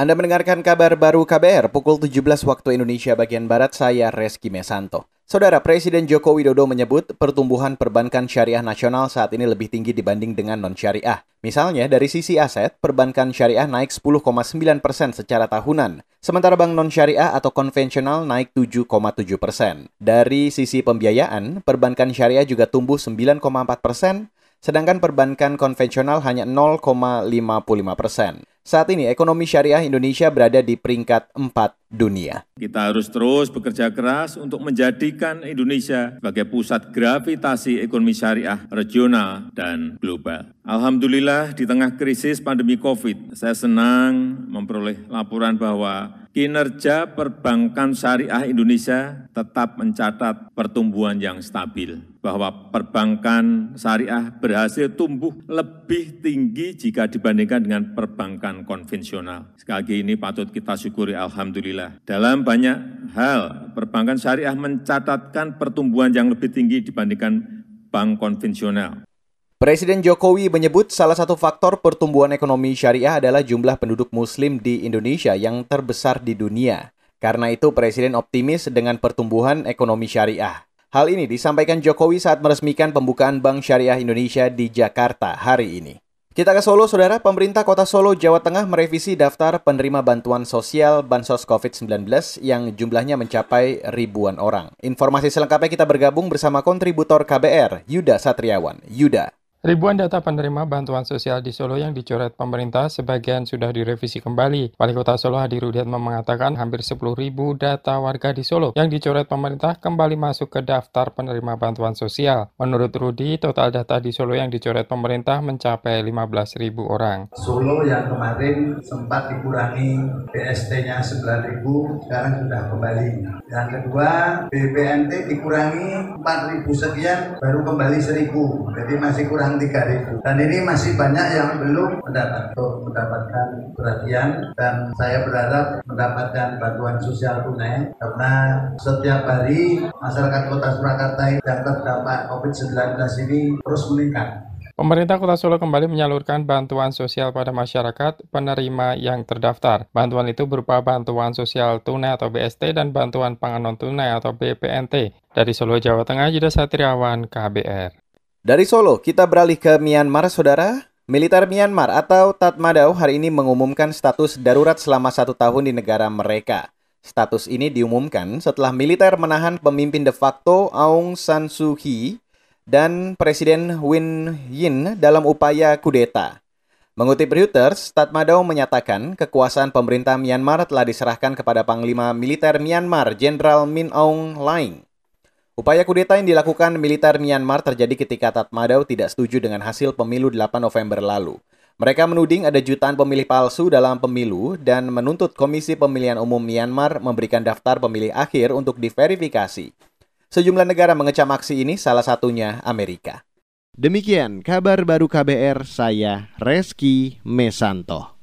Anda mendengarkan kabar baru KBR pukul 17 waktu Indonesia bagian Barat, saya Reski Mesanto. Saudara Presiden Joko Widodo menyebut pertumbuhan perbankan syariah nasional saat ini lebih tinggi dibanding dengan non-syariah. Misalnya, dari sisi aset, perbankan syariah naik 10,9 persen secara tahunan, sementara bank non-syariah atau konvensional naik 7,7 persen. Dari sisi pembiayaan, perbankan syariah juga tumbuh 9,4 persen, sedangkan perbankan konvensional hanya 0,55 persen. Saat ini ekonomi syariah Indonesia berada di peringkat 4 dunia. Kita harus terus bekerja keras untuk menjadikan Indonesia sebagai pusat gravitasi ekonomi syariah regional dan global. Alhamdulillah di tengah krisis pandemi COVID, saya senang memperoleh laporan bahwa kinerja perbankan syariah Indonesia tetap mencatat pertumbuhan yang stabil bahwa perbankan syariah berhasil tumbuh lebih tinggi jika dibandingkan dengan perbankan konvensional. Sekali lagi ini patut kita syukuri Alhamdulillah. Dalam banyak hal, perbankan syariah mencatatkan pertumbuhan yang lebih tinggi dibandingkan bank konvensional. Presiden Jokowi menyebut salah satu faktor pertumbuhan ekonomi syariah adalah jumlah penduduk muslim di Indonesia yang terbesar di dunia. Karena itu Presiden optimis dengan pertumbuhan ekonomi syariah. Hal ini disampaikan Jokowi saat meresmikan pembukaan Bank Syariah Indonesia di Jakarta hari ini. Kita ke Solo, Saudara. Pemerintah Kota Solo, Jawa Tengah merevisi daftar penerima bantuan sosial Bansos COVID-19 yang jumlahnya mencapai ribuan orang. Informasi selengkapnya kita bergabung bersama kontributor KBR, Yuda Satriawan. Yuda. Ribuan data penerima bantuan sosial di Solo yang dicoret pemerintah sebagian sudah direvisi kembali. Wali Kota Solo Hadi Rudiatma mengatakan hampir 10 ribu data warga di Solo yang dicoret pemerintah kembali masuk ke daftar penerima bantuan sosial. Menurut Rudi, total data di Solo yang dicoret pemerintah mencapai 15 ribu orang. Solo yang kemarin sempat dikurangi BST-nya 9 ribu, sekarang sudah kembali. Yang kedua, BPNT dikurangi 4 ribu sekian, baru kembali 1000. Jadi masih kurang kurang 3000 dan ini masih banyak yang belum mendapat untuk mendapatkan perhatian dan saya berharap mendapatkan bantuan sosial tunai karena setiap hari masyarakat kota Surakarta yang terdampak COVID-19 ini terus meningkat. Pemerintah Kota Solo kembali menyalurkan bantuan sosial pada masyarakat penerima yang terdaftar. Bantuan itu berupa bantuan sosial tunai atau BST dan bantuan pangan non tunai atau BPNT. Dari Solo, Jawa Tengah, Yuda Satriawan, KBR. Dari Solo, kita beralih ke Myanmar, Saudara. Militer Myanmar atau Tatmadaw hari ini mengumumkan status darurat selama satu tahun di negara mereka. Status ini diumumkan setelah militer menahan pemimpin de facto Aung San Suu Kyi dan Presiden Win Yin dalam upaya kudeta. Mengutip Reuters, Tatmadaw menyatakan kekuasaan pemerintah Myanmar telah diserahkan kepada Panglima Militer Myanmar, Jenderal Min Aung Hlaing. Upaya kudeta yang dilakukan militer Myanmar terjadi ketika Tatmadaw tidak setuju dengan hasil pemilu 8 November lalu. Mereka menuding ada jutaan pemilih palsu dalam pemilu dan menuntut Komisi Pemilihan Umum Myanmar memberikan daftar pemilih akhir untuk diverifikasi. Sejumlah negara mengecam aksi ini, salah satunya Amerika. Demikian kabar baru KBR, saya Reski Mesanto.